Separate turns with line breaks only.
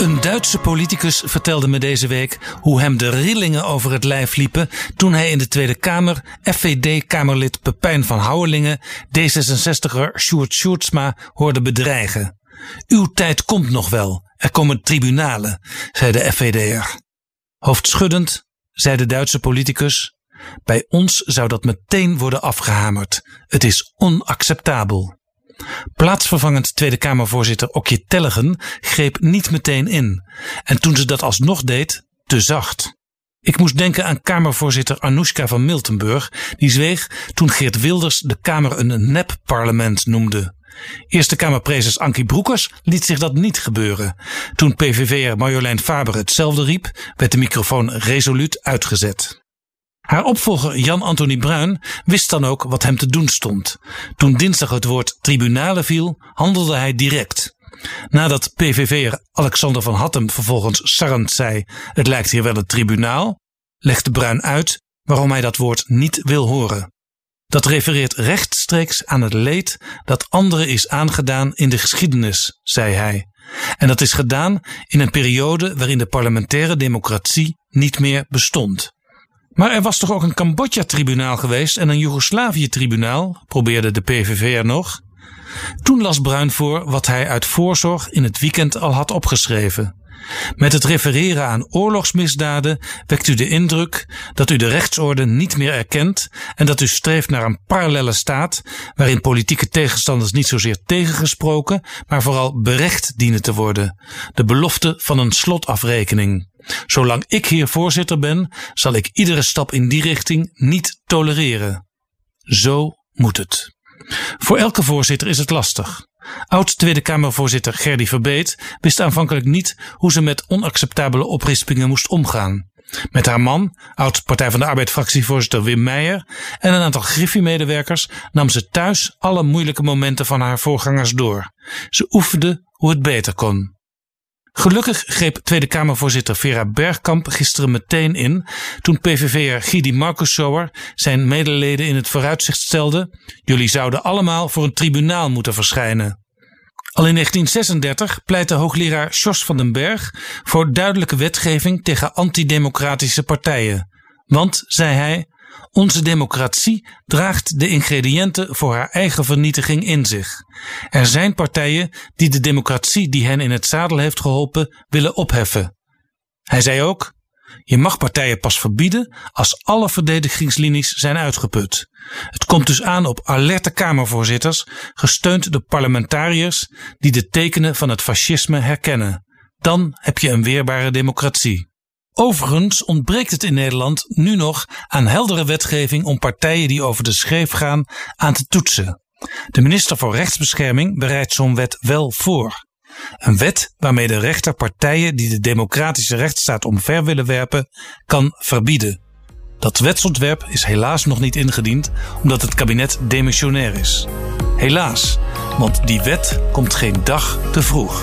Een Duitse politicus vertelde me deze week hoe hem de rillingen over het lijf liepen toen hij in de Tweede Kamer FVD-Kamerlid Pepijn van Houwelingen D66er Sjoerd Sjoerdsma hoorde bedreigen. Uw tijd komt nog wel, er komen tribunalen, zei de FVD'er. Hoofdschuddend zei de Duitse politicus: Bij ons zou dat meteen worden afgehamerd. Het is onacceptabel. Plaatsvervangend Tweede Kamervoorzitter Okje Tellegen greep niet meteen in. En toen ze dat alsnog deed, te zacht. Ik moest denken aan Kamervoorzitter Anoushka van Miltenburg, die zweeg toen Geert Wilders de Kamer een nep-parlement noemde. Eerste Kamerprezes Ankie Broekers liet zich dat niet gebeuren. Toen PVV'er Marjolein Faber hetzelfde riep, werd de microfoon resoluut uitgezet. Haar opvolger Jan-Anthony Bruin wist dan ook wat hem te doen stond. Toen dinsdag het woord tribunalen viel, handelde hij direct. Nadat PVV'er Alexander van Hattem vervolgens sarrend zei: Het lijkt hier wel een tribunaal, legde Bruin uit waarom hij dat woord niet wil horen. Dat refereert rechtstreeks aan het leed dat anderen is aangedaan in de geschiedenis, zei hij. En dat is gedaan in een periode waarin de parlementaire democratie niet meer bestond. Maar er was toch ook een Cambodja-tribunaal geweest en een Joegoslavië-tribunaal, probeerde de PVV er nog. Toen las Bruin voor wat hij uit voorzorg in het weekend al had opgeschreven. Met het refereren aan oorlogsmisdaden wekt u de indruk dat u de rechtsorde niet meer erkent en dat u streeft naar een parallele staat waarin politieke tegenstanders niet zozeer tegengesproken, maar vooral berecht dienen te worden. De belofte van een slotafrekening. Zolang ik hier voorzitter ben, zal ik iedere stap in die richting niet tolereren. Zo moet het. Voor elke voorzitter is het lastig. Oud Tweede Kamervoorzitter Gerdy Verbeet wist aanvankelijk niet hoe ze met onacceptabele oprispingen moest omgaan. Met haar man, oud Partij van de Arbeid fractievoorzitter Wim Meijer en een aantal Griffie-medewerkers nam ze thuis alle moeilijke momenten van haar voorgangers door. Ze oefende hoe het beter kon. Gelukkig greep Tweede Kamervoorzitter Vera Bergkamp gisteren meteen in toen PVV'er Gidi Marcussower zijn medeleden in het vooruitzicht stelde: jullie zouden allemaal voor een tribunaal moeten verschijnen. Al in 1936 pleitte hoogleraar Sjors van den Berg voor duidelijke wetgeving tegen antidemocratische partijen. Want, zei hij, onze democratie draagt de ingrediënten voor haar eigen vernietiging in zich. Er zijn partijen die de democratie die hen in het zadel heeft geholpen willen opheffen. Hij zei ook: Je mag partijen pas verbieden als alle verdedigingslinies zijn uitgeput. Het komt dus aan op alerte Kamervoorzitters, gesteund door parlementariërs die de tekenen van het fascisme herkennen. Dan heb je een weerbare democratie. Overigens ontbreekt het in Nederland nu nog aan heldere wetgeving om partijen die over de scheef gaan aan te toetsen. De minister voor Rechtsbescherming bereidt zo'n wet wel voor. Een wet waarmee de rechter partijen die de democratische rechtsstaat omver willen werpen, kan verbieden. Dat wetsontwerp is helaas nog niet ingediend omdat het kabinet demissionair is. Helaas, want die wet komt geen dag te vroeg.